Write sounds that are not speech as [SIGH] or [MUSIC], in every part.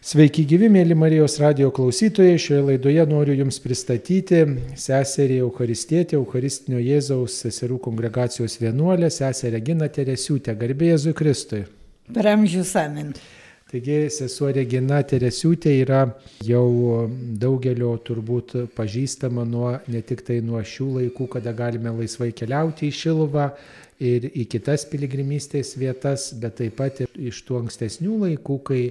Sveiki gyvi, mėly Marijos radio klausytojai. Šioje laidoje noriu Jums pristatyti seserį Eucharistietę, Eucharistinio Jėzaus seserų kongregacijos vienuolę, seserę Regina Teresiūtę. Garbė Jėzui Kristui. Per amžius amen. Taigi sesuo Regina Teresiūtė yra jau daugelio turbūt pažįstama nuo, ne tik tai nuo šių laikų, kada galime laisvai keliauti į Šiluvą ir į kitas piligrimystės vietas, bet taip pat ir iš tų ankstesnių laikų, kai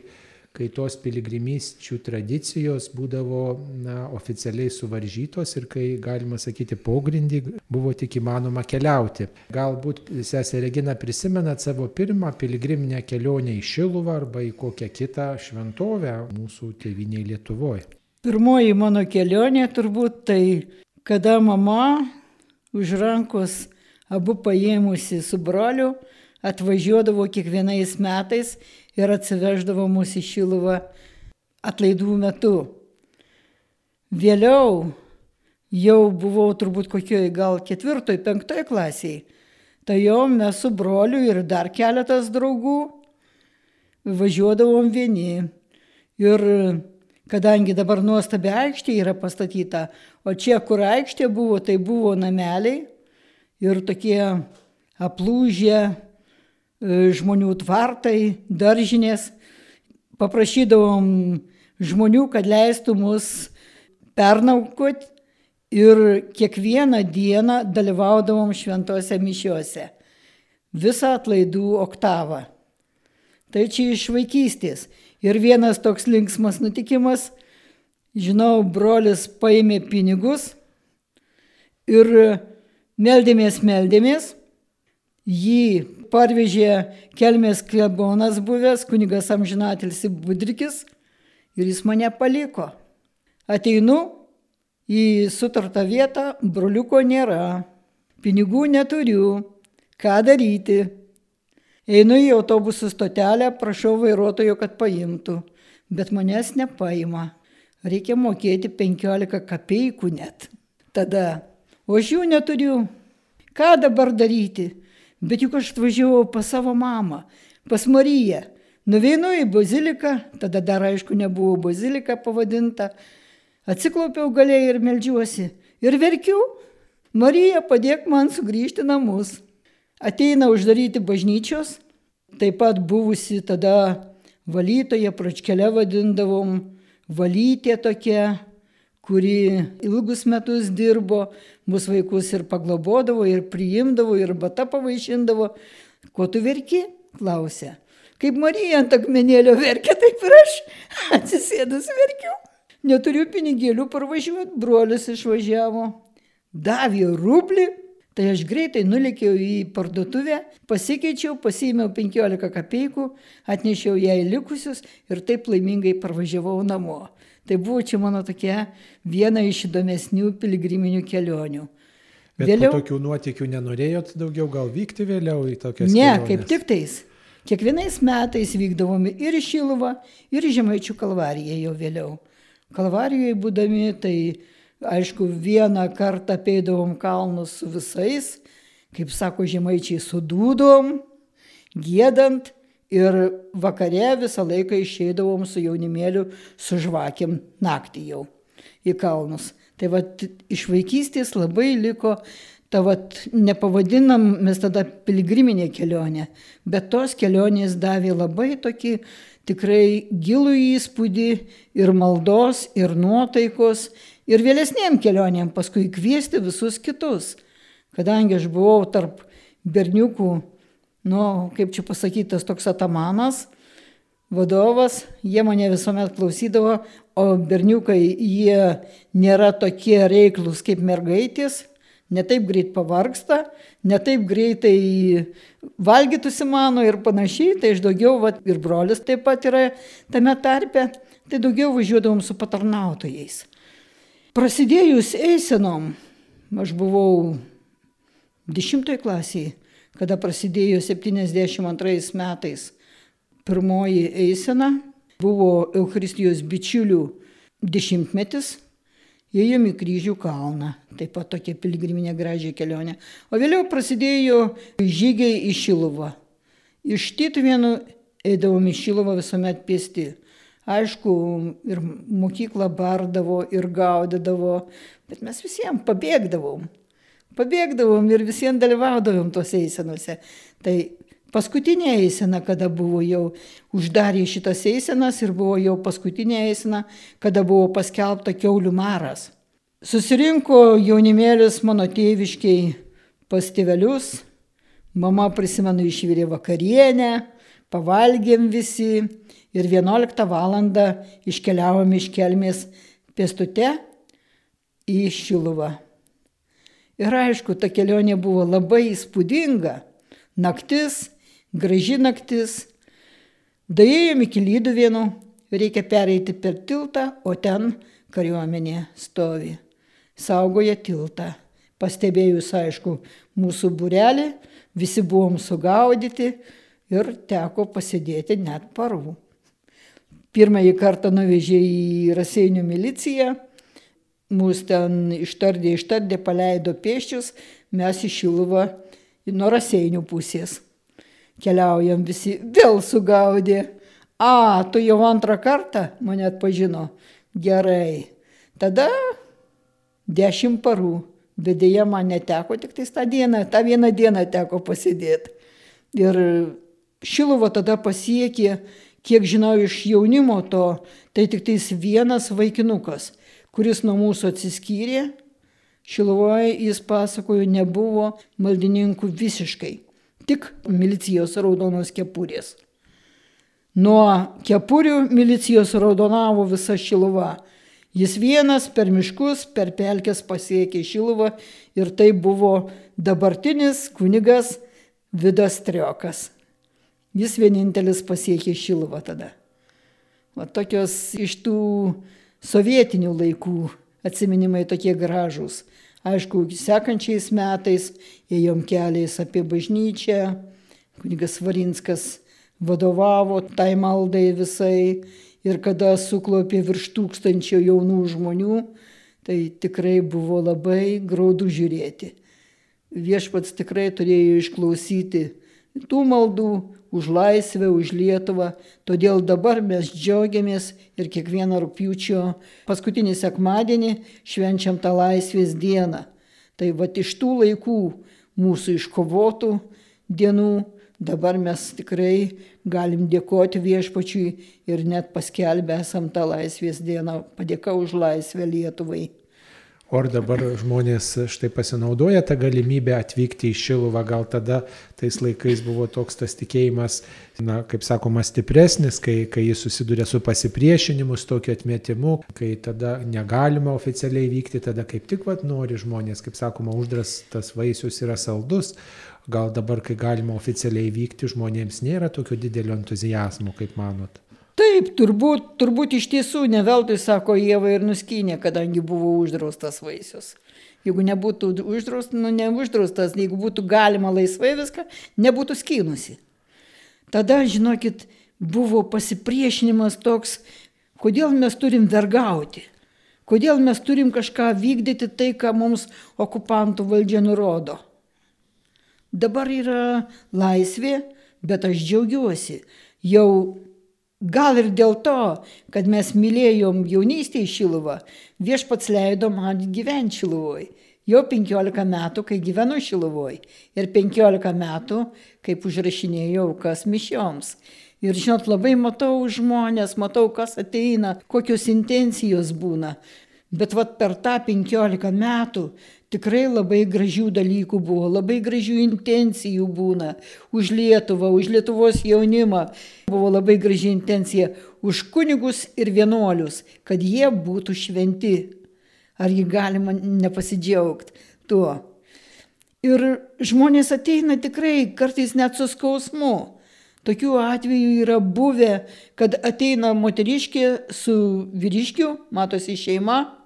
kai tos piligrimysčių tradicijos būdavo na, oficialiai suvaržytos ir kai, galima sakyti, pogrindį buvo tik įmanoma keliauti. Galbūt sesė Regina prisimenat savo pirmą piligriminę kelionę į Šiluvą arba į kokią kitą šventovę mūsų tėviniai Lietuvoje. Pirmoji mano kelionė turbūt tai, kada mama už rankos abu paėmusi su broliu atvažiuodavo kiekvienais metais ir atsiveždavo mus į Šiluvą atlaidų metu. Vėliau jau buvau turbūt kokioj gal ketvirtoj, penktoj klasiai. Tai jau mes su broliu ir dar keletas draugų važiuodavom vieni. Ir kadangi dabar nuostabi aikštė yra pastatyta, o čia, kur aikštė buvo, tai buvo nameliai ir tokie aplūžę žmonių tvartai, daržinės. Paprašydavom žmonių, kad leistų mus pernaukoti ir kiekvieną dieną dalyvaudavom šventose mišiuose. Visą atlaidų oktavą. Tai čia iš vaikystės. Ir vienas toks linksmas nutikimas, žinau, brolis paėmė pinigus ir meldėmės, meldėmės, jį parvežė kelmės klebonas buvęs, kunigas amžinatilsi Budrikis ir jis mane paliko. Ateinu į sutartą vietą, broliuko nėra, pinigų neturiu, ką daryti. Einu į autobusų stotelę, prašau vairuotojo, kad paimtų, bet manęs nepaima. Reikia mokėti 15 kapeikų net. Tada, o aš jų neturiu. Ką dabar daryti? Bet juk aš atvažiavau pas savo mamą, pas Mariją. Nuveinu į baziliką, tada dar aišku nebuvo bazilika pavadinta. Atsiklaupiau galiai ir melžiuosi. Ir verkiu. Marija, padėk man sugrįžti namus. Ateina uždaryti bažnyčios, taip pat buvusi tada valytoje, pračkelė vadindavom, valytė tokia, kuri ilgus metus dirbo, mūsų vaikus ir paglobodavo, ir priimdavo, ir bata pavaišindavo. Ko tu verki? klausė. Kaip Marija ant akmenėlio verkia, taip ir aš atsisėdus verkiu. Neturiu pinigėlių parvažiuoti, brolis išvažiavo. Davė rublį, tai aš greitai nulėkiau į parduotuvę, pasikeičiau, pasiėmiau 15 kapeikų, atnešiau jai likusius ir taip laimingai parvažiavau namo. Tai buvo čia mano tokia viena iš įdomesnių piligriminių kelionių. Bet vėliau tokių nuotikių nenorėjot daugiau gal vykti vėliau į tokias Ne, keliones? kaip tik tais. Kiekvienais metais vykdavome ir į Šiluvą, ir į Žemaičių kalvariją jau vėliau. Kalvarijoje būdami, tai aišku, vieną kartą apeidavom kalnus su visais, kaip sako Žemaičiai, sudūdom, gėdant, Ir vakare visą laiką išeidavom su jaunimėliu, su žvakiam naktį jau į kalnus. Tai va iš vaikystės labai liko ta vat nepavadinam mes tada piligriminė kelionė, bet tos kelionės davė labai tokį tikrai gilų įspūdį ir maldos, ir nuotaikos, ir vėlesniem kelionėm paskui kviesti visus kitus. Kadangi aš buvau tarp berniukų nu, kaip čia pasakytas, toks atamanas, vadovas, jie mane visuomet klausydavo, o berniukai jie nėra tokie reiklus kaip mergaitės, netaip greit pavargsta, netaip greitai valgytųsi mano ir panašiai, tai aš daugiau, va, ir brolis taip pat yra tame tarpe, tai daugiau važiuodavom su patarnautojais. Prasidėjus eisenom, aš buvau dešimtoje klasėje, kada prasidėjo 72 metais pirmoji eisena, buvo Eucharistijos bičiulių dešimtmetis, ėjom į kryžių kalną, taip pat tokia piligriminė gražiai kelionė. O vėliau prasidėjo žygiai į Šiluvą. Iš Tytuvėnų eidavom į Šiluvą visuomet pėsti. Aišku, ir mokykla bardavo, ir gaudydavo, bet mes visiems pabėgdavom. Pabėgdavom ir visiems dalyvaudavom tose eisenose. Tai paskutinė eisena, kada buvo jau uždarė šitas eisenas ir buvo jau paskutinė eisena, kada buvo paskelbta keulių maras. Susirinko jaunimėlis mano tėviškiai pas tėvelius, mama prisimenu išvirė vakarienę, pavalgėm visi ir 11 val. iškeliavom iš kelmės pėstute į Šiluvą. Ir aišku, ta kelionė buvo labai įspūdinga. Naktis, graži naktis. Daėjom iki lydų vienu, reikia pereiti per tiltą, o ten kariuomenė stovi saugoja tiltą. Pastebėjus, aišku, mūsų burelį, visi buvom sugaudyti ir teko pasidėti net parų. Pirmąjį kartą nuvežė į Raseinių miliciją, mūsų ten ištardė, ištardė, paleido pėščius, mes į Šiluvą nuo Raseinių pusės. Keliaujam visi, vėl sugaudė. A, tu jau antrą kartą mane atpažino. Gerai. Tada dešimt parų, bet dėja man neteko tik tais tą dieną, tą vieną dieną teko pasidėti. Ir Šiluvo tada pasiekė, kiek žinau iš jaunimo to, tai tik tais vienas vaikinukas, kuris nuo mūsų atsiskyrė. Šiluvoje jis pasakojo, nebuvo maldininkų visiškai, tik milicijos raudonos kepurės. Nuo kepurių milicijos raudonavo visa Šiluva. Jis vienas per miškus, per pelkes pasiekė Šiluvą ir tai buvo dabartinis kunigas Vidas Triokas. Jis vienintelis pasiekė Šiluvą tada. O tokios iš tų sovietinių laikų atsiminimai tokie gražūs. Aišku, sekančiais metais ėjom keliais apie bažnyčią, kunigas Varinskas vadovavo tai maldai visai ir kada suklopė virš tūkstančio jaunų žmonių, tai tikrai buvo labai graudu žiūrėti. Viešpats tikrai turėjo išklausyti tų maldų už laisvę, už Lietuvą, todėl dabar mes džiaugiamės ir kiekvieną rūpiučio paskutinį sekmadienį švenčiam tą laisvės dieną. Tai va iš tų laikų mūsų iškovotų dienų Dabar mes tikrai galim dėkoti viešpačiui ir net paskelbę esam tą laisvės dieną. Padėka už laisvę Lietuvai. O ar dabar žmonės štai pasinaudoja tą galimybę atvykti į Šiluvą, gal tada tais laikais buvo toks tas tikėjimas, na, kaip sakoma, stipresnis, kai, kai jis susiduria su pasipriešinimu, su tokiu atmetimu, kai tada negalima oficialiai vykti, tada kaip tik vat nori žmonės, kaip sakoma, uždrastas vaisius yra saldus, gal dabar, kai galima oficialiai vykti, žmonėms nėra tokio didelio entuzijazmo, kaip manot? Taip, turbūt, turbūt iš tiesų ne veltui, sako Jėva ir nuskynė, kadangi buvo uždraustas vaisius. Jeigu nebūtų uždraustas, nu neuždraustas, jeigu būtų galima laisvai viską, nebūtų skynusi. Tada, žinokit, buvo pasipriešinimas toks, kodėl mes turim vergauti, kodėl mes turim kažką vykdyti tai, ką mums okupantų valdžia nurodo. Dabar yra laisvė, bet aš džiaugiuosi. Jau Gal ir dėl to, kad mes mylėjom jaunystėje Šiluvą, viešpats leido man gyventi Šiluvoj. Jau 15 metų, kai gyvenu Šiluvoj. Ir 15 metų, kaip užrašinėjau kas mišioms. Ir žinot, labai matau žmonės, matau, kas ateina, kokios intencijos būna. Bet vat per tą 15 metų tikrai labai gražių dalykų buvo, labai gražių intencijų būna už Lietuvą, už Lietuvos jaunimą. Buvo labai graži intencija už kunigus ir vienuolius, kad jie būtų šventi. Ar jį galima nepasidžiaugti tuo? Ir žmonės ateina tikrai kartais net su skausmu. Tokių atvejų yra buvę, kad ateina moteriškė su vyriškiu, matosi šeima,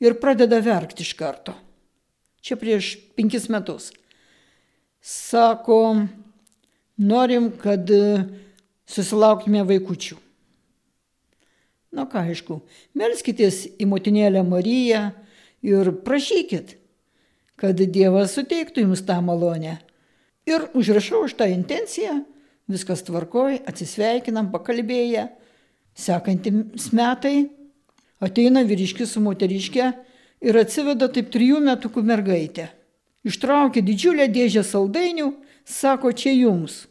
ir pradeda verkti iš karto. Čia prieš penkis metus. Sako, norim, kad e, susilauktume vaikučių. Na ką, aišku, melskitės į motinėlę Mariją ir prašykit, kad Dievas suteiktų jums tą malonę. Ir užrašau už tą intenciją, viskas tvarkoj, atsisveikinam, pakalbėję, Sekantys metai ateina vyriškis su moteriške ir atsiveda taip trijų metukų mergaitę. Ištraukė didžiulę dėžę saldainių, sako, čia jums.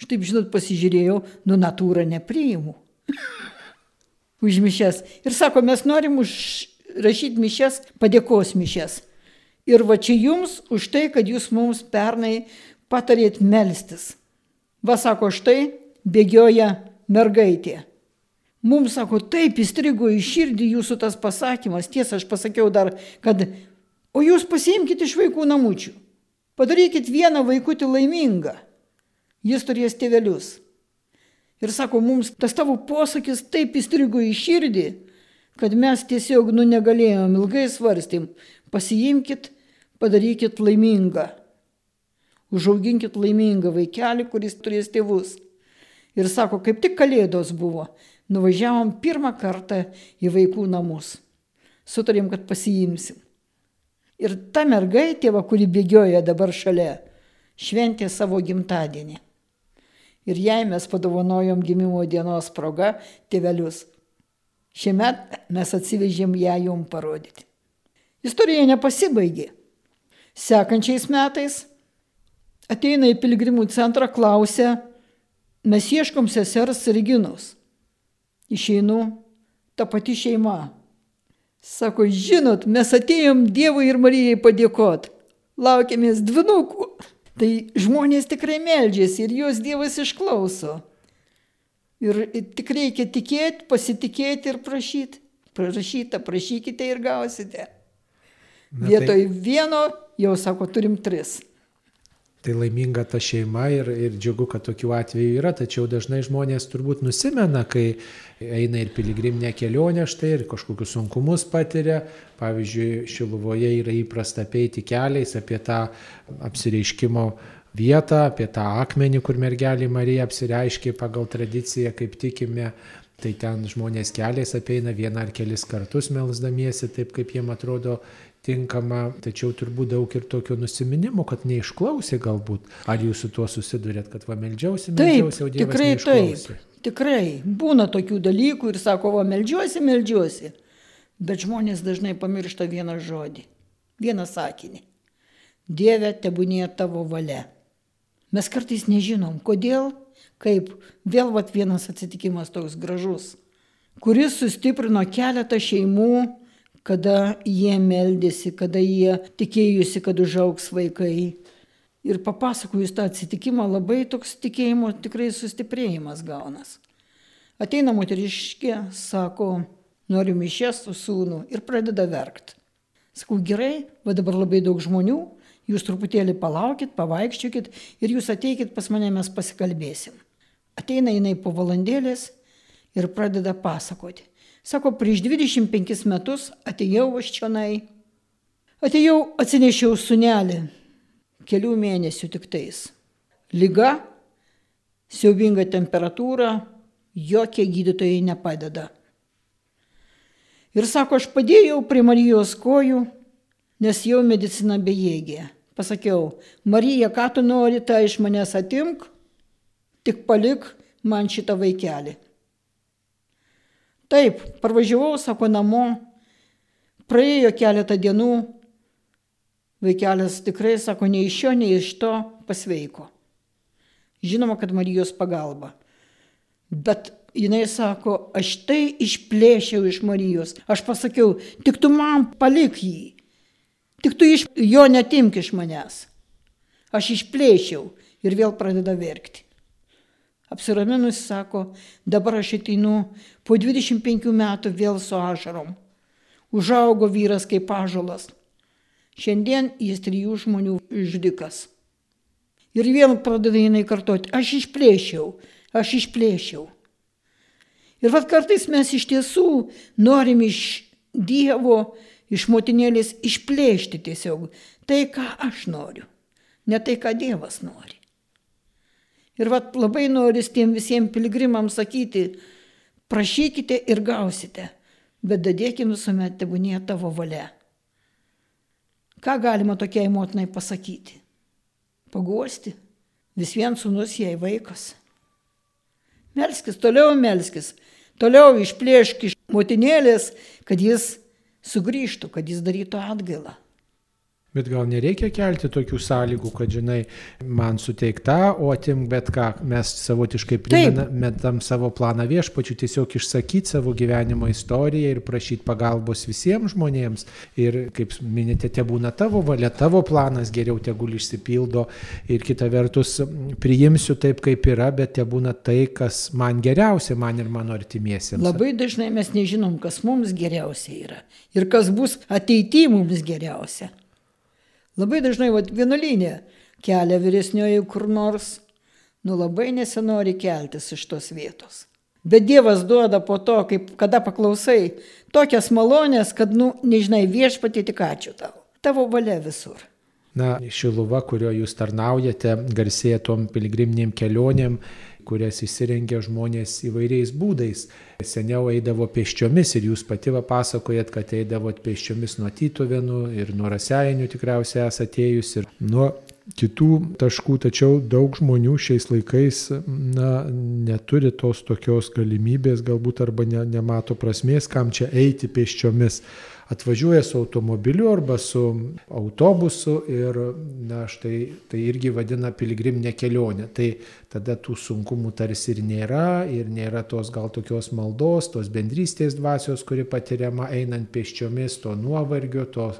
Štaip, žinot, pasižiūrėjau, nu natūrą nepriimu. [LAUGHS] už mišes. Ir sako, mes norim užrašyti mišes, padėkos mišes. Ir va čia jums už tai, kad jūs mums pernai patarėt melstis. Va sako, štai bėgioja mergaitė. Mums sako, taip įstrigo į širdį jūsų tas pasakymas. Tiesa, aš pasakiau dar, kad, o jūs pasiimkite iš vaikų namučių. Padarykit vieną vaikutį laimingą. Jis turės tėvelius. Ir sako, mums tas tavo posakis taip įstrigo į širdį, kad mes tiesiog nu negalėjom, ilgai svarstym, pasiimkit, padarykit laimingą. Užauginkit laimingą vaikelį, kuris turės tėvus. Ir sako, kaip tik kalėdos buvo, nuvažiavom pirmą kartą į vaikų namus. Sutarėm, kad pasiimsim. Ir ta mergaitė, va, kuri bėgioja dabar šalia, šventė savo gimtadienį. Ir jai mes padovanojom gimimo dienos proga tėvelius. Šiemet mes atsivežėm ją jum parodyti. Istorija nepasibaigė. Sekančiais metais ateina į piligrimų centrą, klausia, mes ieškom sesers Reginos. Išeinu, ta pati šeima. Sako, žinot, mes atėjom Dievui ir Marijai padėkot. Laukiamės dvinukų. Tai žmonės tikrai meldžiasi ir juos Dievas išklauso. Ir tik reikia tikėti, pasitikėti ir prašyti. Prašyta, prašykite ir gausite. Na, Vietoj tai... vieno jau sako, turim tris. Tai laiminga ta šeima ir, ir džiugu, kad tokių atvejų yra, tačiau dažnai žmonės turbūt nusimena, kai eina ir piligriminė kelionė štai ir kažkokius sunkumus patiria. Pavyzdžiui, Šiluvoje yra įprasta peiti keliais apie tą apsireiškimo vietą, apie tą akmenį, kur mergelė Marija apsireiškė pagal tradiciją, kaip tikime. Tai ten žmonės keliais apeina vieną ar kelis kartus melsdamiesi, taip kaip jiem atrodo tinkama, tačiau turbūt daug ir tokio nusiminimo, kad neišklausė galbūt. Ar jūs su tuo susidurėt, kad va meldžiausi, meldžiausi, o Dievas tikrai neišklausė? taip. Tikrai būna tokių dalykų ir sako, va meldžiuosi, meldžiuosi. Bet žmonės dažnai pamiršta vieną žodį, vieną sakinį. Dieve, tebūnė tavo valia. Mes kartais nežinom, kodėl, kaip vėl vat vienas atsitikimas toks gražus, kuris sustiprino keletą šeimų kada jie meldėsi, kada jie tikėjusi, kad užaugs vaikai. Ir papasakojus tą atsitikimą, labai toks tikėjimo tikrai sustiprėjimas gaunas. Ateina moteriškė, sako, noriu mišės su sūnu ir pradeda verkti. Sakau, gerai, va dabar labai daug žmonių, jūs truputėlį palaukit, pavaikščiokit ir jūs ateikit pas mane, mes pasikalbėsim. Ateina jinai po valandėlės ir pradeda pasakoti. Sako, prieš 25 metus atėjau aš čionai. Atėjau, atsinešiau sunelį. Kelių mėnesių tik tais. Liga, siaubinga temperatūra, jokie gydytojai nepadeda. Ir sako, aš padėjau prie Marijos kojų, nes jau medicina bejėgė. Pasakiau, Marija, ką tu nori, tai iš manęs atimk, tik palik man šitą vaikelį. Taip, parvažiavau, sako, namo, praėjo keletą dienų, vaikelis tikrai, sako, nei iš šio, nei iš to pasveiko. Žinoma, kad Marijos pagalba. Bet jinai sako, aš tai išplėšiau iš Marijos. Aš pasakiau, tik tu man palik jį. Tik tu iš jo netimk iš manęs. Aš išplėšiau ir vėl pradeda verkti. Apsiraminus sako, dabar aš ateinu po 25 metų vėl su ašarom. Užaugo vyras kaip ažalas. Šiandien jis trijų žmonių žudikas. Ir vėl pradeda jinai kartoti, aš išplėšiau, aš išplėšiau. Ir vad kartais mes iš tiesų norim iš Dievo, iš motinėlės išplėšti tiesiog tai, ką aš noriu, ne tai, ką Dievas nori. Ir vat labai noris tiem visiems piligrimams sakyti, prašykite ir gausite, bet dadėkime visuomet tebūnė tavo valia. Ką galima tokiai motinai pasakyti? Paguosti. Vis vien sunus jai vaikas. Melskis, toliau melskis. toliau išplėšk iš motinėlės, kad jis sugrįžtų, kad jis darytų atgailą. Bet gal nereikia kelti tokių sąlygų, kad, žinai, man suteikta, o atim bet ką, mes savotiškai primetam savo planą viešpačių, tiesiog išsakyti savo gyvenimo istoriją ir prašyti pagalbos visiems žmonėms. Ir, kaip minėte, te būna tavo valia, tavo planas geriau tegul išsipildo. Ir kita vertus, priimsiu taip, kaip yra, bet te būna tai, kas man geriausia, man ir mano artimiesiems. Labai dažnai mes nežinom, kas mums geriausia yra ir kas bus ateityje mums geriausia. Labai dažnai vat, vienuolynė kelia vyresnioji kur nors, nu labai nesinori keltis iš tos vietos. Bet Dievas duoda po to, kaip kada paklausai, tokias malonės, kad, nu, nežinai, viešpatį tik ačiū tau. Tavo valia visur. Na, Šiluva, kurio jūs tarnaujate, garsėja tom piligriminiam kelionėm, kurias įsirengia žmonės įvairiais būdais. Seniau eidavo pėsčiomis ir jūs pati pasakojat, kad eidavot pėsčiomis nuo Tytuvenų ir nuo Raseinių tikriausiai esate atėjus ir nuo kitų taškų, tačiau daug žmonių šiais laikais na, neturi tos tokios galimybės galbūt arba ne, nemato prasmės, kam čia eiti pėsčiomis atvažiuoja su automobiliu arba su autobusu ir na, štai tai irgi vadina piligriminė kelionė. Tai tada tų sunkumų tarsi ir nėra ir nėra tos gal tokios maldos, tos bendrystės dvasios, kuri patiriama einant pėsčiomis, to nuovargio, to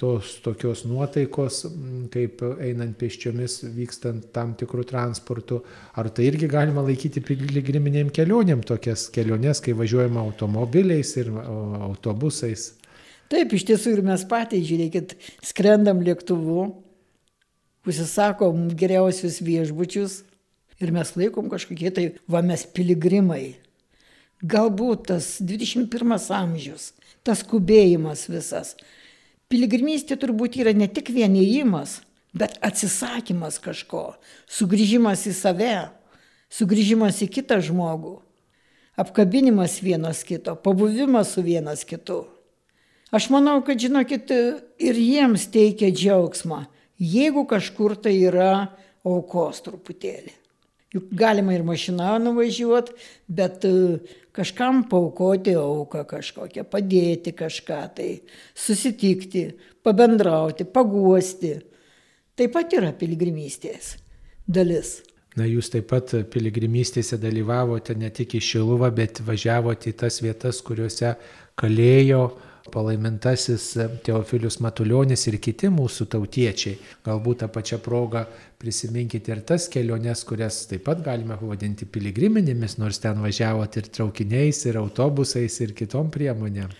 tos tokios nuotaikos, kaip einant pėsčiomis, vykstant tam tikrų transportų. Ar tai irgi galima laikyti piligriminėm kelionėm, tokias keliones, kai važiuojama automobiliais ir autobusais? Taip, iš tiesų ir mes patys, žiūrėkit, skrendam lėktuvu, užsisakom geriausius viešbučius ir mes laikom kažkokie tai, va mes piligrimai. Galbūt tas 21 amžius, tas skubėjimas visas. Piligrimystė turbūt yra ne tik vienėjimas, bet atsisakymas kažko, sugrįžimas į save, sugrįžimas į kitą žmogų, apkabinimas vienas kito, pabuvimas su vienas kitu. Aš manau, kad žinokit, ir jiems teikia džiaugsmą, jeigu kažkur tai yra aukos truputėlį. Juk galima ir mašiną nuvažiuoti, bet e, kažkam paukoti auką kažkokią, padėti kažką tai, susitikti, pabendrauti, paguosti. Taip pat yra piligrimystės dalis. Na, jūs taip pat piligrimystėse dalyvavote ne tik į Šiluvą, bet važiavote į tas vietas, kuriuose kalėjo palaimintasis Teofilius Matuljonis ir kiti mūsų tautiečiai. Galbūt tą pačią progą prisiminkite ir tas keliones, kurias taip pat galime pavadinti piligriminėmis, nors ten važiavot ir traukiniais, ir autobusais, ir kitom priemonėm.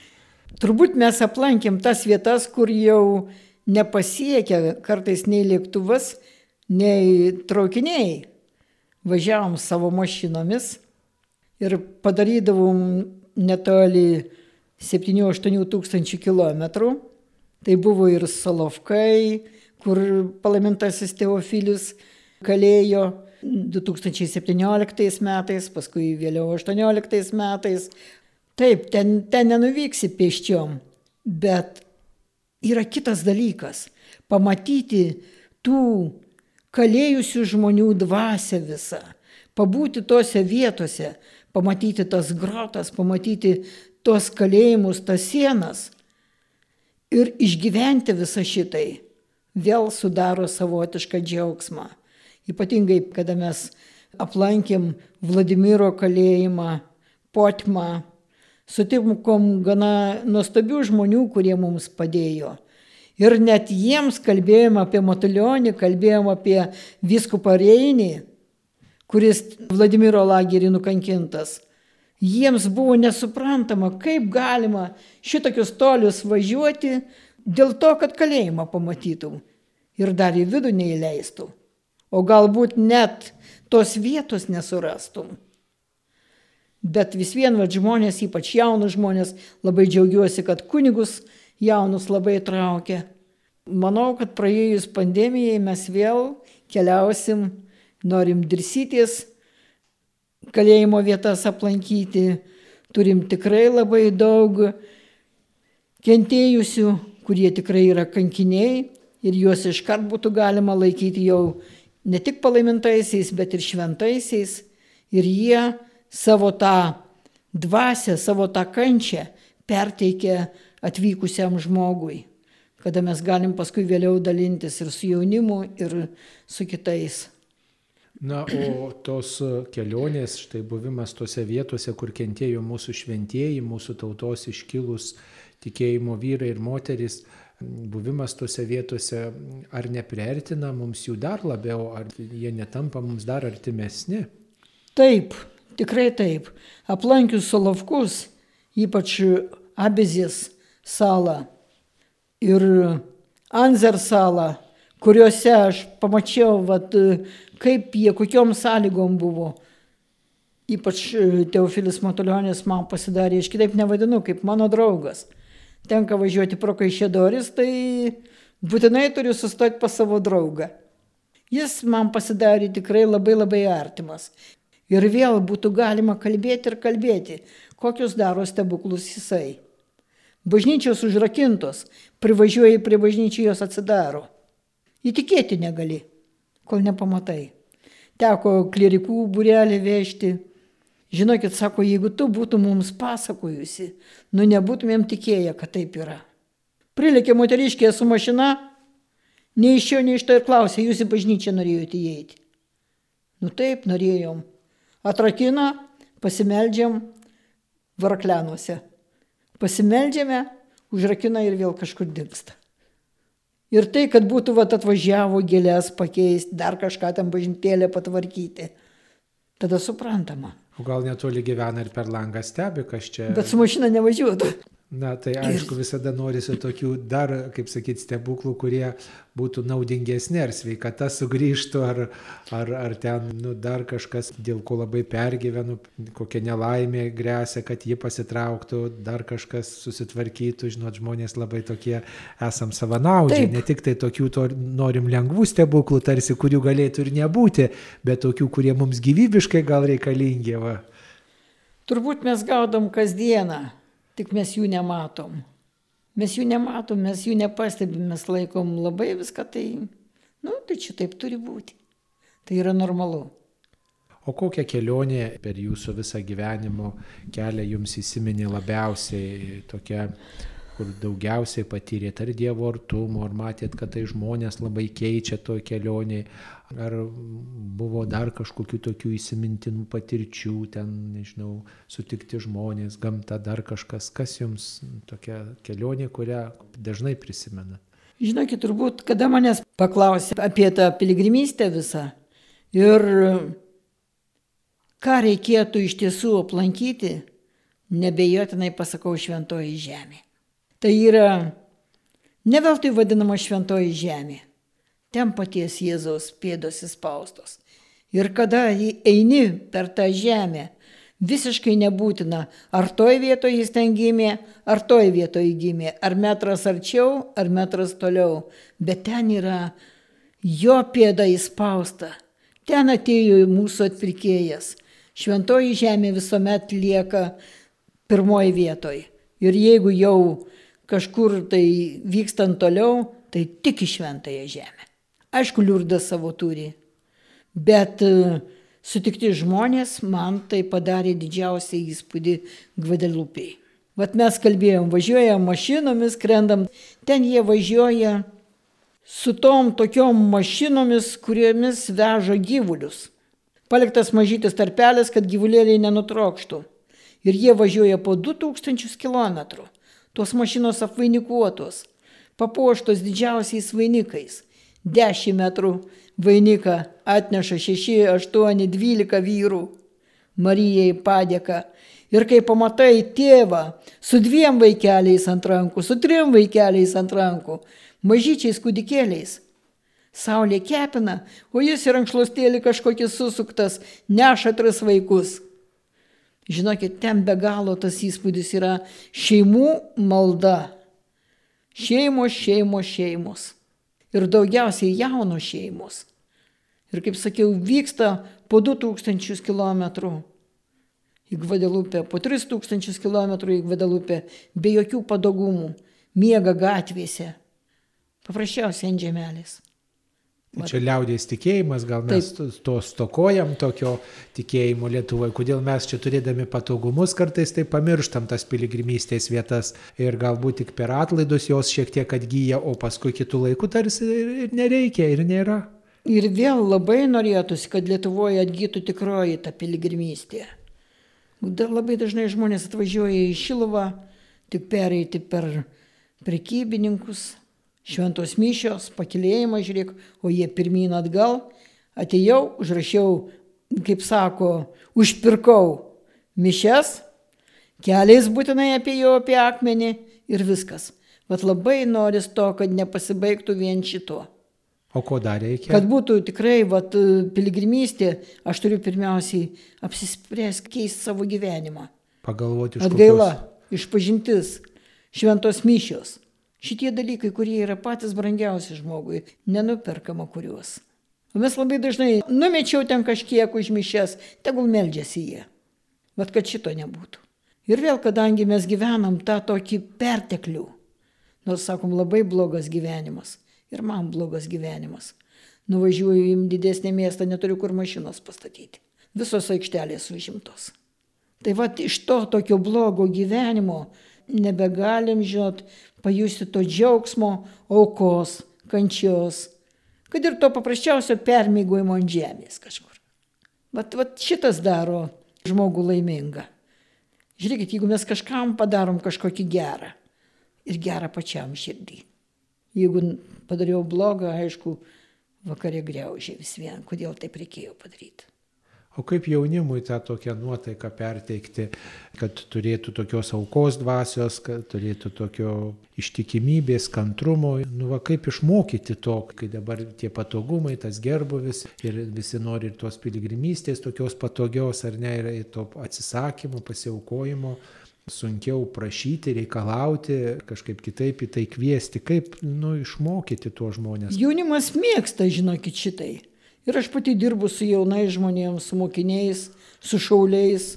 Turbūt mes aplankėm tas vietas, kur jau nepasiekia kartais nei lėktuvas, nei traukiniai. Važiavom savo mašinomis ir padarydavom netoli 7-8 tūkstančių kilometrų. Tai buvo ir Solovkai, kur palaimintasis Teofilius kalėjo 2017 metais, paskui vėliau 2018 metais. Taip, ten, ten nenuvyksi pėsčiom, bet yra kitas dalykas - pamatyti tų kalėjusių žmonių dvasę visą, pabūti tose vietose, pamatyti tas grotas, pamatyti tuos kalėjimus, tas sienas ir išgyventi visą šitai vėl sudaro savotišką džiaugsmą. Ypatingai, kada mes aplankėm Vladimiro kalėjimą, Potmą, sutikom gana nuostabių žmonių, kurie mums padėjo. Ir net jiems kalbėjom apie Matulionį, kalbėjom apie viskupą Reinį, kuris Vladimiro lagerį nukankintas. Jiems buvo nesuprantama, kaip galima šitokius tolius važiuoti dėl to, kad kalėjimą pamatytum ir dar į vidų neįleistų. O galbūt net tos vietos nesurastum. Bet vis vien va žmonės, ypač jaunus žmonės, labai džiaugiuosi, kad kunigus jaunus labai traukia. Manau, kad praėjus pandemijai mes vėl keliausim, norim dirsytis kalėjimo vietas aplankyti. Turim tikrai labai daug kentėjusių, kurie tikrai yra kankiniai ir juos iškart būtų galima laikyti jau ne tik palaimintaisiais, bet ir šventaisiais. Ir jie savo tą dvasę, savo tą kančią perteikia atvykusiam žmogui, kada mes galim paskui vėliau dalintis ir su jaunimu, ir su kitais. Na, o tos kelionės, štai buvimas tose vietose, kur kentėjo mūsų šventieji, mūsų tautos iškilus tikėjimo vyrai ir moteris, buvimas tose vietose ar nepriartina mums jų dar labiau, ar jie netampa mums dar artimesni? Taip, tikrai taip. Aplankius Solovkus, ypač Abizės salą ir Anzer salą, kuriuose aš pamačiau, vat, kaip jie, kokiom sąlygom buvo. Ypač Teofilis Matulionis man pasidarė, aš kitaip nevadinu, kaip mano draugas. Tenka važiuoti pro Kaišėdoris, tai būtinai turiu sustoti pas savo draugą. Jis man pasidarė tikrai labai labai artimas. Ir vėl būtų galima kalbėti ir kalbėti, kokius daro stebuklus jisai. Bažnyčios užrakintos, privažiuoji prie bažnyčios atsidaro. Įtikėti negali, kol nepamatai. Teko klerikų būrelį vežti. Žinokit, sako, jeigu tu būtų mums pasakojusi, nu nebūtumėm tikėję, kad taip yra. Prilėkė moteriškė su mašina, nei iš jo, nei iš to ir klausė, jūs į bažnyčią norėjote įeiti. Nu taip, norėjom. Atrakina, pasimeldžiam varaklenuose. Pasimeldžiame, užrakina ir vėl kažkur dinksta. Ir tai, kad būtų vat, atvažiavo gėlės pakeisti, dar kažką tam bažintėlę patvarkyti, tada suprantama. O gal netoli gyvena ir per langą stebi, kas čia. Bet su mašina nevažiuotų. Na, tai aišku, visada norisi tokių dar, kaip sakyti, stebuklų, kurie būtų naudingesni, ar sveikata sugrįžtų, ar, ar, ar ten nu, dar kažkas, dėl ko labai pergyvenu, kokia nelaimė grėsia, kad ji pasitrauktų, dar kažkas susitvarkytų, žinot, žmonės labai tokie esam savanaudžiai, Taip. ne tik tai tokių to, norim lengvų stebuklų, tarsi kurių galėtų ir nebūti, bet tokių, kurie mums gyvybiškai gal reikalingi. Va. Turbūt mes gaudom kasdieną tik mes jų nematom. Mes jų nematom, mes jų nepastebim, mes laikom labai viską tai, nu, tai čia taip turi būti. Tai yra normalu. O kokią kelionę per jūsų visą gyvenimo kelią jums įsiminė labiausiai tokia kur daugiausiai patyrėt ar Dievo artumo, ar matėt, kad tai žmonės labai keičia to kelionį, ar buvo dar kažkokių tokių įsimintinų patirčių, ten, nežinau, sutikti žmonės, gamta, dar kažkas, kas jums tokia kelionė, kurią dažnai prisimena. Žinokit, turbūt, kada manęs paklausė apie tą piligrimystę visą ir ką reikėtų iš tiesų aplankyti, nebejotinai pasakau šventoji žemė. Tai yra ne veltui vadinama šventoji žemė. Ten paties Jėzaus pėdos įspaustos. Ir kada eini per tą žemę, visiškai nebūtina, ar toj vietoje jis ten gimė, ar toj vietoje gimė, ar metras arčiau, ar metras toliau, bet ten yra jo pėda įspausta. Ten atėjo mūsų atpirkėjas. Šventoji žemė visuomet lieka pirmoji vietoje. Ir jeigu jau kažkur tai vykstant toliau, tai tik į šventąją žemę. Aišku, liurdas savo turi, bet e, sutikti žmonės man tai padarė didžiausią įspūdį Gvadelupiai. Vat mes kalbėjom, važiuojam mašinomis, krendam, ten jie važiuoja su tom tokiom mašinomis, kuriomis veža gyvulius. Paliktas mažytis tarpelis, kad gyvulėliai nenutrokštų. Ir jie važiuoja po 2000 km. Tos mašinos apvainikuotos, papuoštos didžiausiais vainikais. 10 metrų vainiką atneša 6, 8, 12 vyrų. Marijai padėka. Ir kai pamatai tėvą su dviem vaikeliais ant rankų, su trim vaikeliais ant rankų, mažyčiais kūdikėliais, saulė kepina, o jis ir ankšlostėlį kažkokį susuktas, neša tris vaikus. Žinokit, ten be galo tas įspūdis yra šeimų malda. Šeimos, šeimos, šeimos. Ir daugiausiai jaunos šeimos. Ir kaip sakiau, vyksta po 2000 km į Gvadelupę, po 3000 km į Gvadelupę, be jokių padogumų, miega gatvėse, paprasčiausiai ant žemelės. Čia liaudės tikėjimas, gal mes Taip. to stokojam tokio tikėjimo Lietuvoje, kodėl mes čia turėdami patogumus kartais tai pamirštam tas piligrimystės vietas ir galbūt tik per atlaidus jos šiek tiek atgyja, o paskui kitų laikų tarsi ir nereikia ir nėra. Ir vėl labai norėtųsi, kad Lietuvoje atgytų tikroji ta piligrimystė. Dar labai dažnai žmonės atvažiuoja į Šiluvą, tik pereiti per prekybininkus, šventos mišios, pakilėjimas, žiūrėk, o jie pirmyn atgal, atėjau, užrašiau, kaip sako, užpirkau mišes, keliais būtinai jo, apie akmenį ir viskas. Bet labai noris to, kad nepasibaigtų vien šito. O ko dar reikia? Kad būtų tikrai vat, piligrimystė, aš turiu pirmiausiai apsispręsti keisti savo gyvenimą. Pagalvoti iš Atgaila, kokios... išpažintis, šventos mišios. Šitie dalykai, kurie yra patys brangiausi žmogui, nenuperkama kuriuos. Mes labai dažnai numečiau ten kažkiek užmišęs, tegul meldžiasi jie. Bet kad šito nebūtų. Ir vėl, kadangi mes gyvenam tą tokį perteklių, nors sakom labai blogas gyvenimas, ir man blogas gyvenimas. Nuvažiuoju į didesnį miestą, neturiu kur mašinos pastatyti. Visos aikštelės užimtos. Tai va iš to tokio blogo gyvenimo nebegalim, žinot, pajusti to džiaugsmo, aukos, kančios, kad ir to paprasčiausio permygojimo ant žemės kažkur. Vat, vat šitas daro žmogų laimingą. Žiūrėkit, jeigu mes kažkam padarom kažkokį gerą ir gerą pačiam širdį. Jeigu padariau blogą, aišku, vakarė greužiai vis vien, kodėl taip reikėjo padaryti. O kaip jaunimui tą tokią nuotaiką perteikti, kad turėtų tokios aukos dvasios, kad turėtų tokio ištikimybės, kantrumo, nu va kaip išmokyti to, kai dabar tie patogumai, tas gerbuvis ir visi nori ir tos piligrimystės tokios patogios ar ne, ir to atsisakymo, pasiaukojimo sunkiau prašyti, reikalauti, kažkaip kitaip į tai kviesti, kaip nu, išmokyti tuos žmonės. Jaunimas mėgsta, žinokit, šitai. Ir aš pati dirbu su jaunais žmonėmis, su mokiniais, su šauliais.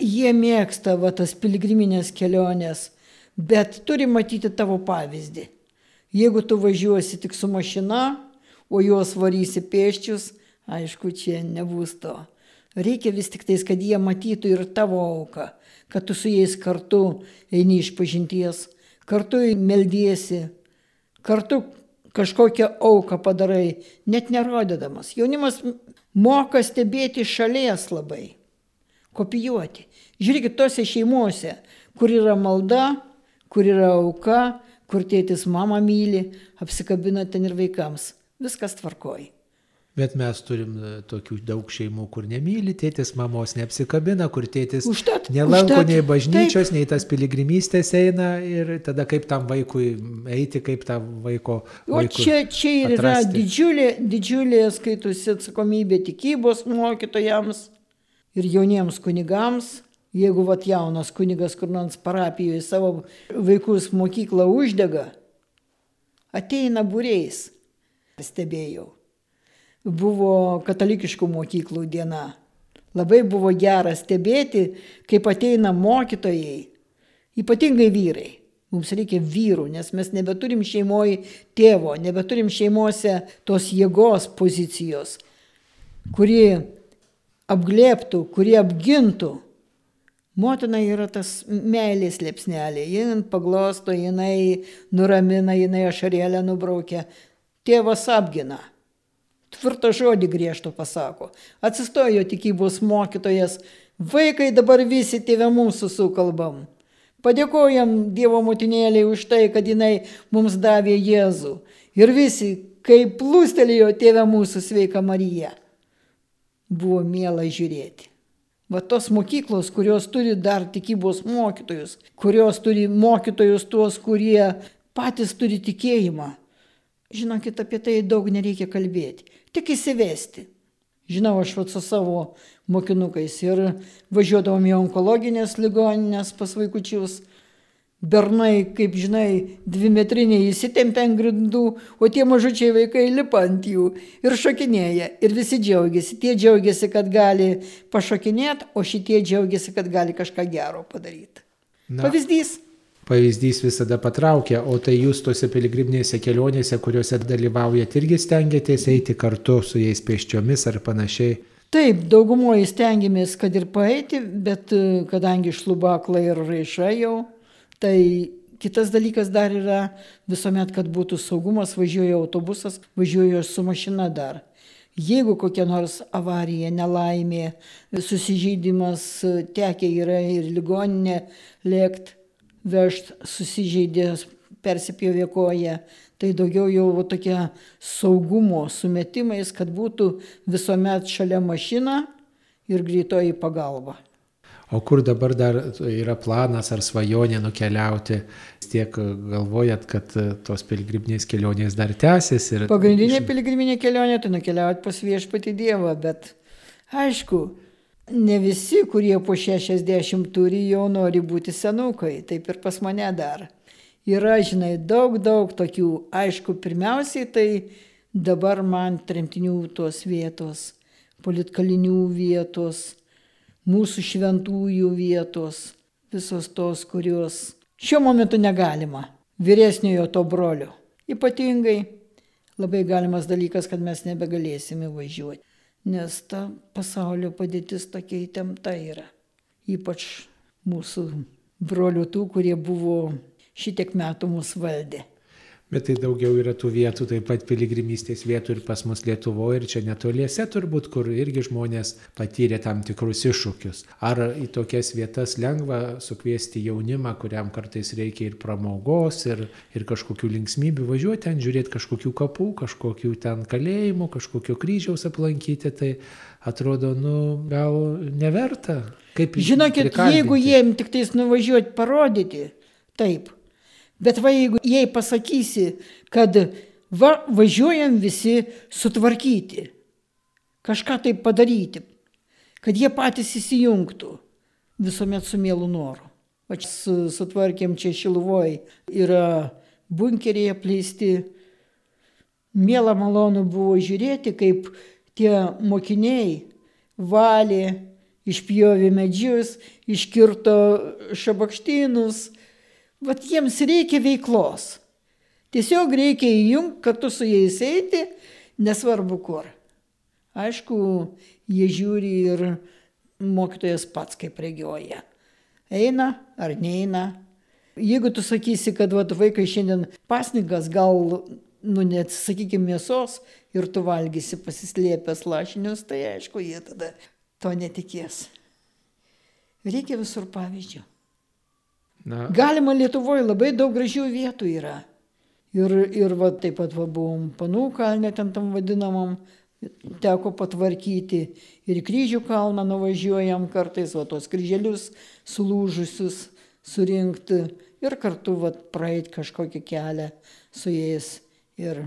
Jie mėgsta va, tas piligriminės kelionės, bet turi matyti tavo pavyzdį. Jeigu tu važiuosi tik su mašina, o juos varysi pėščius, aišku, čia nebus to. Reikia vis tik tais, kad jie matytų ir tavo auką, kad tu su jais kartu eini iš pažinties, kartu meldiesi, kartu kažkokią auką padarai, net nerodydamas. Jaunimas moka stebėti šalies labai, kopijuoti. Žiūrėkit, tose šeimuose, kur yra malda, kur yra auka, kur tėtis mama myli, apsikabina ten ir vaikams. Viskas tvarkoji. Bet mes turim e, tokių daug šeimų, kur nemyli tėtis, mamos neapsikabina, kur tėtis užtat, nelanko užtat, nei bažnyčios, taip. nei tas piligrimystės eina ir tada kaip tam vaikui eiti, kaip tą vaiko. O čia, čia ir yra didžiulė, didžiulė skaitusi atsakomybė tikybos mokytojams ir jauniems kunigams. Jeigu vat jaunas kunigas kur nors parapijoje savo vaikus mokyklą uždega, ateina būreis, stebėjau buvo katalikiškų mokyklų diena. Labai buvo gera stebėti, kaip ateina mokytojai, ypatingai vyrai. Mums reikia vyrų, nes mes nebeturim šeimoje tėvo, nebeturim šeimose tos jėgos pozicijos, kuri apglėptų, kuri apgintų. Motina yra tas meilės liepsnelė, jin paglosto, jinai nuramina, jinai ašarėlę nubraukia, tėvas apgina tvirtą žodį griežto pasako. Atsistojo tikybos mokytojas, vaikai dabar visi tėvė mūsų sukalbam. Padėkojam Dievo motinėliai už tai, kad jinai mums davė Jėzų. Ir visi, kai plūstelėjo tėvę mūsų sveika Marija, buvo miela žiūrėti. Va tos mokyklos, kurios turi dar tikybos mokytojus, kurios turi mokytojus tuos, kurie patys turi tikėjimą. Žinokit, apie tai daug nereikia kalbėti tik įsivesti. Žinau, aš vat su savo mokinukais ir važiuodavom į onkologinės ligoninės pas vaikučius. Bernai, kaip žinai, dvi metriniai įsitempia ant grindų, o tie mažučiai vaikai lipa ant jų ir šokinėja. Ir visi džiaugiasi. Tie džiaugiasi, kad gali pašokinėti, o šitie džiaugiasi, kad gali kažką gero padaryti. Na, Pavyzdys. Pavyzdys visada patraukia, o tai jūs tose piligriminėse kelionėse, kuriuose dalyvaujate, irgi stengiatės eiti kartu su jais pėsčiomis ar panašiai. Taip, daugumoje stengiamės, kad ir paeiti, bet e, kadangi šlubakla ir raiša jau, tai Kitas dalykas dar yra visuomet, kad būtų saugumas, važiuoja autobusas, važiuoja su mašina dar. Jeigu kokia nors avarija, nelaimė, susižeidimas, tekia yra ir ligoninė lėkt, vežt, susižeidė, persipjovė koją, tai daugiau jau tokia saugumo sumetimais, kad būtų visuomet šalia mašina ir greitoji pagalba. O kur dabar dar yra planas ar svajonė nukeliauti? Tiek galvojat, kad tos piligriminės kelionės dar tęsis. Ir... Pagrindinė piligriminė kelionė tai nukeliauti pas viešpati Dievą, bet aišku, ne visi, kurie po 60 turi, jau nori būti senukai, taip ir pas mane dar. Yra, žinai, daug, daug tokių. Aišku, pirmiausiai tai dabar man tremtinių tos vietos, politkalinių vietos mūsų šventųjų vietos, visos tos, kurios šiuo momentu negalima, vyresniojo to brolio. Ypatingai labai galimas dalykas, kad mes nebegalėsime važiuoti, nes ta pasaulio padėtis tokia įtempta yra. Ypač mūsų brolių tų, kurie buvo šitiek metų mus valdė. Bet tai daugiau yra tų vietų, taip pat piligrimystės vietų ir pas mus Lietuvoje ir čia netoliese turbūt, kur irgi žmonės patyrė tam tikrus iššūkius. Ar į tokias vietas lengva sukviesti jaunimą, kuriam kartais reikia ir pramogos, ir, ir kažkokių linksmybių, važiuoti ten, žiūrėti kažkokių kapų, kažkokių ten kalėjimų, kažkokio kryžiaus aplankyti, tai atrodo, nu, gal neverta. Kaip Žinokit, jeigu jiem tik tais nuvažiuoti parodyti, taip Bet va jeigu jai pasakysi, kad va važiuojam visi sutvarkyti, kažką tai padaryti, kad jie patys įsijungtų, visuomet su mielu noru. O čia sutvarkėm čia Šilvoj, yra bunkeriai apleisti. Mėla malonu buvo žiūrėti, kaip tie mokiniai valė, išpjovė medžius, iškirto šabakštynus, Vat jiems reikia veiklos. Tiesiog reikia įjungti, kartu su jais eiti, nesvarbu kur. Aišku, jie žiūri ir mokytojas pats kaip regioja. Eina ar neina. Jeigu tu sakysi, kad vat, vaikai šiandien pasnigas, gal, nu net, sakykime, mėsos ir tu valgysi pasislėpęs lašinius, tai aišku, jie tada to netikės. Reikia visur pavyzdžių. Na. Galima Lietuvoje labai daug gražių vietų yra. Ir, ir va, taip pat va, buvom panų kalne, ten tam vadinamam, teko patvarkyti. Ir kryžių kalną nuvažiuojam kartais, va, tos kryželius sulūžusius surinkti ir kartu va, praeiti kažkokį kelią su jais. Ir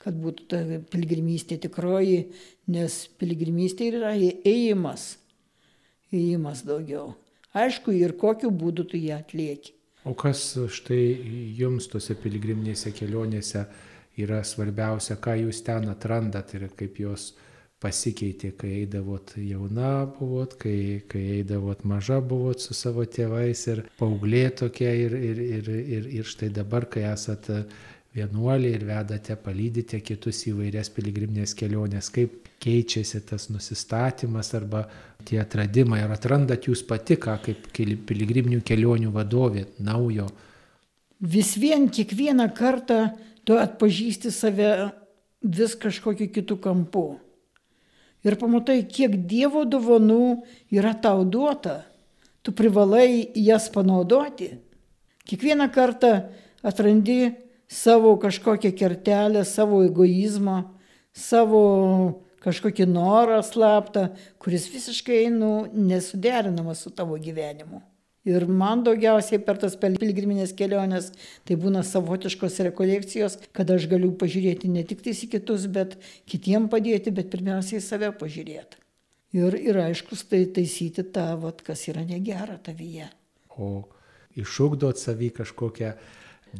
kad būtų ta piligrimystė tikroji, nes piligrimystė yra ėjimas. Ėjimas daugiau. Aišku, ir kokiu būdu tu ją atlieki. O kas štai jums tose piligriminėse kelionėse yra svarbiausia, ką jūs ten atrandat ir kaip jos pasikeitė, kai eidavot jauna buvot, kai, kai eidavot maža buvot su savo tėvais ir paauglė tokia ir, ir, ir, ir, ir štai dabar, kai esate vienuoliai ir vedate, palydite kitus į vairias piligriminės keliones, kaip keičiasi tas nusistatymas arba tie atradimai, ar atrandat jūs pati ką kaip piligriminių kelionių vadovė naujo? Vis vien kiekvieną kartą tu atpažįsti save vis kažkokiu kitų kampu. Ir pamatai, kiek Dievo dovanų yra tau duota. Tu privalai jas panaudoti. Kiekvieną kartą atrandi savo kažkokią kertelę, savo egoizmą, savo kažkokį norą slaptą, kuris visiškai nu, nesuderinamas su tavo gyvenimu. Ir man daugiausiai per tas piligriminės keliones tai būna savotiškos rekolekcijos, kad aš galiu pažiūrėti ne tik tais į kitus, bet kitiem padėti, bet pirmiausiai save pažiūrėti. Ir, ir aiškus tai taisyti tą, vat, kas yra negera tavyje. O išugdot savį kažkokią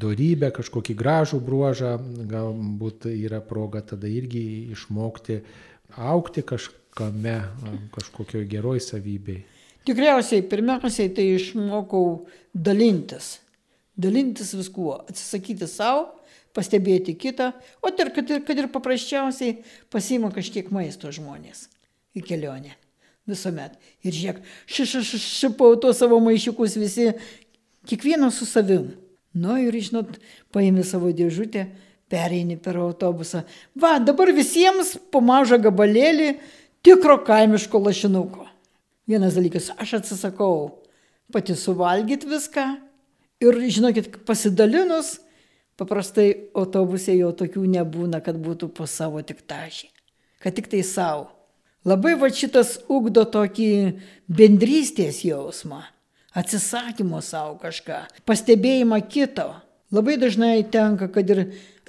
dorybę, kažkokį gražų bruožą, galbūt yra proga tada irgi išmokti aukti kažkame, kažkokioj geroj savybei? Tikriausiai, pirmiausiai tai išmokau dalintis. dalintis viskuo, atsisakyti savo, pastebėti kitą, o ir kad, ir kad ir paprasčiausiai pasima kažkiek maisto žmonės į kelionę. Visuomet. Ir žiūrėk, šipau to savo maišiukus visi, kiekvienas su savim. Nu ir, žinot, paėmė savo dėžutę, pereini per autobusą. Va, dabar visiems po mažą gabalėlį tikro kaimiško lašinuko. Vienas dalykas, aš atsisakau pati suvalgyti viską ir, žinokit, pasidalinus, paprastai autobusė jau tokių nebūna, kad būtų po savo tik tašį, kad tik tai savo. Labai va šitas ugdo tokį bendrystės jausmą, atsisakymo savo kažką, pastebėjimą kito. Labai dažnai tenka, kad ir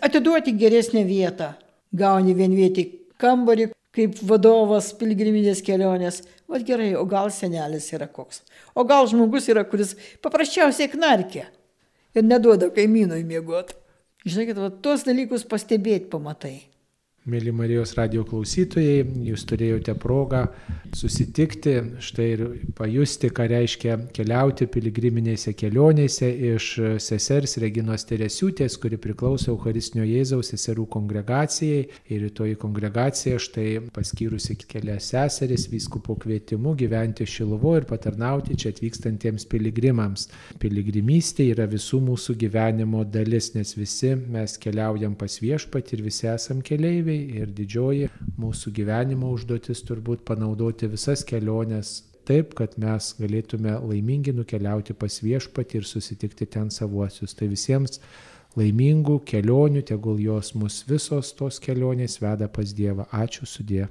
atiduoti geresnę vietą, gauni vienvietį kambarį, kaip vadovas pilgriminės kelionės. O gerai, o gal senelis yra koks. O gal žmogus yra, kuris paprasčiausiai knarkia ir neduoda kaimynui miegoti. Žinokit, va, tuos dalykus pastebėti pamatai. Mėly Marijos radio klausytojai, jūs turėjote progą susitikti, štai ir pajusti, ką reiškia keliauti piligriminėse kelionėse iš sesers Reginos Teresiūtės, kuri priklauso Eucharistinio Jėzaus seserų kongregacijai. Ir toji kongregacija štai paskyrusi kelias seseris vyskupo kvietimu gyventi Šilovo ir patarnauti čia atvykstantiems piligrimams. Piligrimystė yra visų mūsų gyvenimo dalis, nes visi mes keliaujam pas viešpatį ir visi esam keliaiviai dalyviai ir didžioji mūsų gyvenimo užduotis turbūt panaudoti visas keliones taip, kad mes galėtume laimingi nukeliauti pas viešpatį ir susitikti ten savuosius. Tai visiems laimingų kelionių, tegul jos mus visos tos kelionės veda pas Dievą. Ačiū sudė.